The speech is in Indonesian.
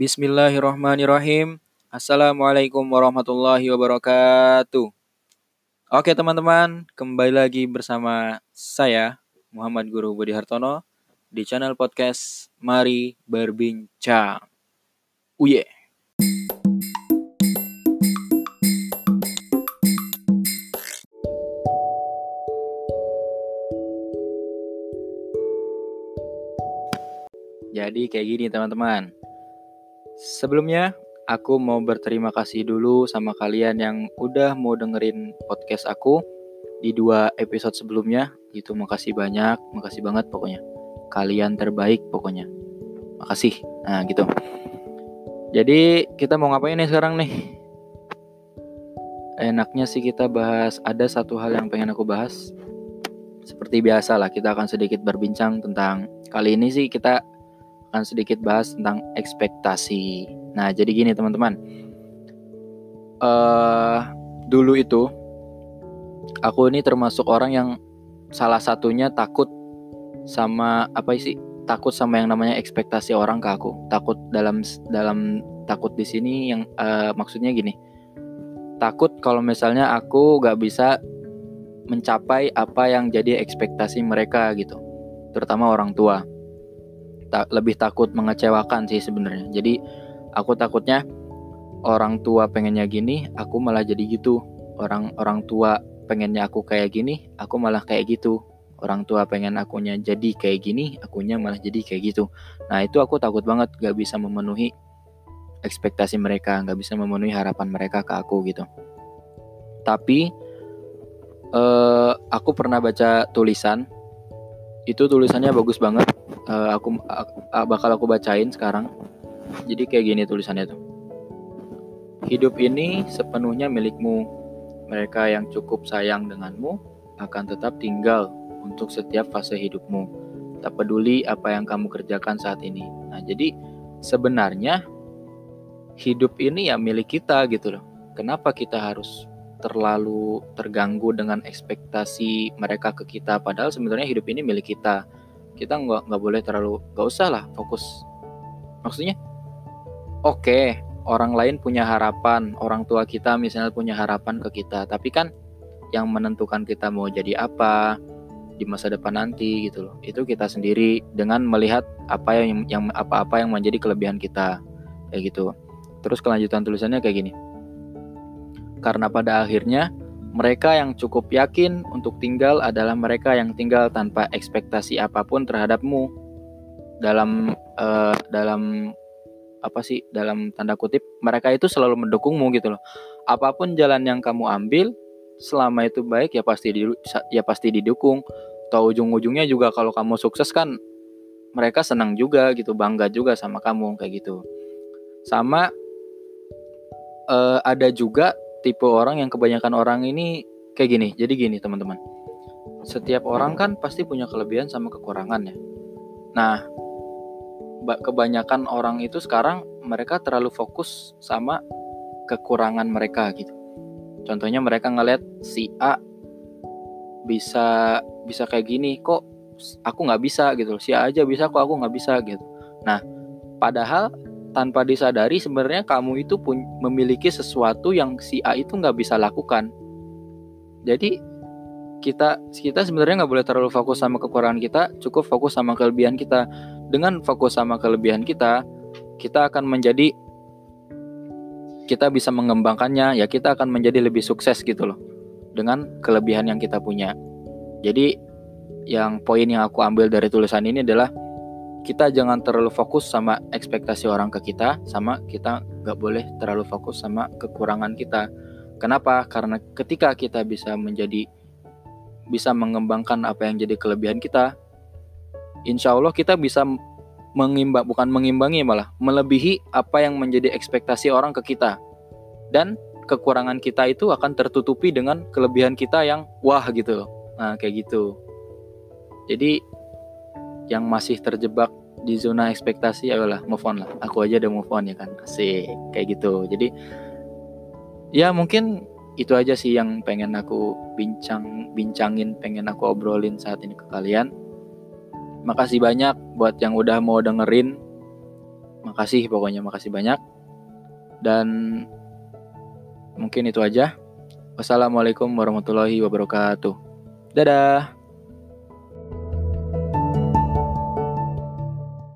Bismillahirrahmanirrahim. Assalamualaikum warahmatullahi wabarakatuh. Oke teman-teman, kembali lagi bersama saya Muhammad Guru Budi Hartono di channel podcast Mari Berbincang. Uye. Jadi kayak gini teman-teman. Sebelumnya aku mau berterima kasih dulu sama kalian yang udah mau dengerin podcast aku di dua episode sebelumnya. Gitu makasih banyak, makasih banget pokoknya. Kalian terbaik pokoknya. Makasih. Nah, gitu. Jadi kita mau ngapain nih sekarang nih? Enaknya sih kita bahas ada satu hal yang pengen aku bahas. Seperti biasa lah kita akan sedikit berbincang tentang kali ini sih kita akan sedikit bahas tentang ekspektasi. Nah, jadi gini teman-teman. Uh, dulu itu aku ini termasuk orang yang salah satunya takut sama apa sih? Takut sama yang namanya ekspektasi orang ke aku. Takut dalam dalam takut di sini yang uh, maksudnya gini. Takut kalau misalnya aku gak bisa mencapai apa yang jadi ekspektasi mereka gitu. Terutama orang tua ta lebih takut mengecewakan sih sebenarnya. Jadi aku takutnya orang tua pengennya gini, aku malah jadi gitu. Orang orang tua pengennya aku kayak gini, aku malah kayak gitu. Orang tua pengen akunya jadi kayak gini, akunya malah jadi kayak gitu. Nah itu aku takut banget gak bisa memenuhi ekspektasi mereka, gak bisa memenuhi harapan mereka ke aku gitu. Tapi uh, aku pernah baca tulisan, itu tulisannya bagus banget uh, aku uh, bakal aku bacain sekarang. Jadi kayak gini tulisannya tuh. Hidup ini sepenuhnya milikmu. Mereka yang cukup sayang denganmu akan tetap tinggal untuk setiap fase hidupmu. Tak peduli apa yang kamu kerjakan saat ini. Nah, jadi sebenarnya hidup ini ya milik kita gitu loh. Kenapa kita harus terlalu terganggu dengan ekspektasi mereka ke kita. Padahal sebenarnya hidup ini milik kita. Kita nggak nggak boleh terlalu nggak usah lah fokus. Maksudnya oke okay, orang lain punya harapan orang tua kita misalnya punya harapan ke kita. Tapi kan yang menentukan kita mau jadi apa di masa depan nanti gitu loh. Itu kita sendiri dengan melihat apa yang yang apa-apa yang menjadi kelebihan kita. Kayak gitu. Terus kelanjutan tulisannya kayak gini karena pada akhirnya mereka yang cukup yakin untuk tinggal adalah mereka yang tinggal tanpa ekspektasi apa pun terhadapmu. Dalam uh, dalam apa sih? Dalam tanda kutip, mereka itu selalu mendukungmu gitu loh. Apa pun jalan yang kamu ambil, selama itu baik ya pasti di, ya pasti didukung. Tahu ujung-ujungnya juga kalau kamu sukses kan mereka senang juga gitu, bangga juga sama kamu kayak gitu. Sama uh, ada juga tipe orang yang kebanyakan orang ini kayak gini. Jadi gini teman-teman. Setiap orang kan pasti punya kelebihan sama kekurangan ya. Nah, kebanyakan orang itu sekarang mereka terlalu fokus sama kekurangan mereka gitu. Contohnya mereka ngeliat si A bisa bisa kayak gini, kok aku nggak bisa gitu. Si A aja bisa, kok aku nggak bisa gitu. Nah, padahal tanpa disadari sebenarnya kamu itu pun memiliki sesuatu yang si A itu nggak bisa lakukan. Jadi kita kita sebenarnya nggak boleh terlalu fokus sama kekurangan kita, cukup fokus sama kelebihan kita. Dengan fokus sama kelebihan kita, kita akan menjadi kita bisa mengembangkannya, ya kita akan menjadi lebih sukses gitu loh dengan kelebihan yang kita punya. Jadi yang poin yang aku ambil dari tulisan ini adalah kita jangan terlalu fokus sama ekspektasi orang ke kita, sama kita nggak boleh terlalu fokus sama kekurangan kita. Kenapa? Karena ketika kita bisa menjadi bisa mengembangkan apa yang jadi kelebihan kita, insya Allah kita bisa mengimbang bukan mengimbangi malah melebihi apa yang menjadi ekspektasi orang ke kita dan kekurangan kita itu akan tertutupi dengan kelebihan kita yang wah gitu. Nah, kayak gitu. Jadi yang masih terjebak di zona ekspektasi ayolah move on lah. Aku aja udah move on ya kan? Sih kayak gitu. Jadi ya mungkin itu aja sih yang pengen aku bincang bincangin pengen aku obrolin saat ini ke kalian. Makasih banyak buat yang udah mau dengerin. Makasih pokoknya makasih banyak. Dan mungkin itu aja. Wassalamualaikum warahmatullahi wabarakatuh. Dadah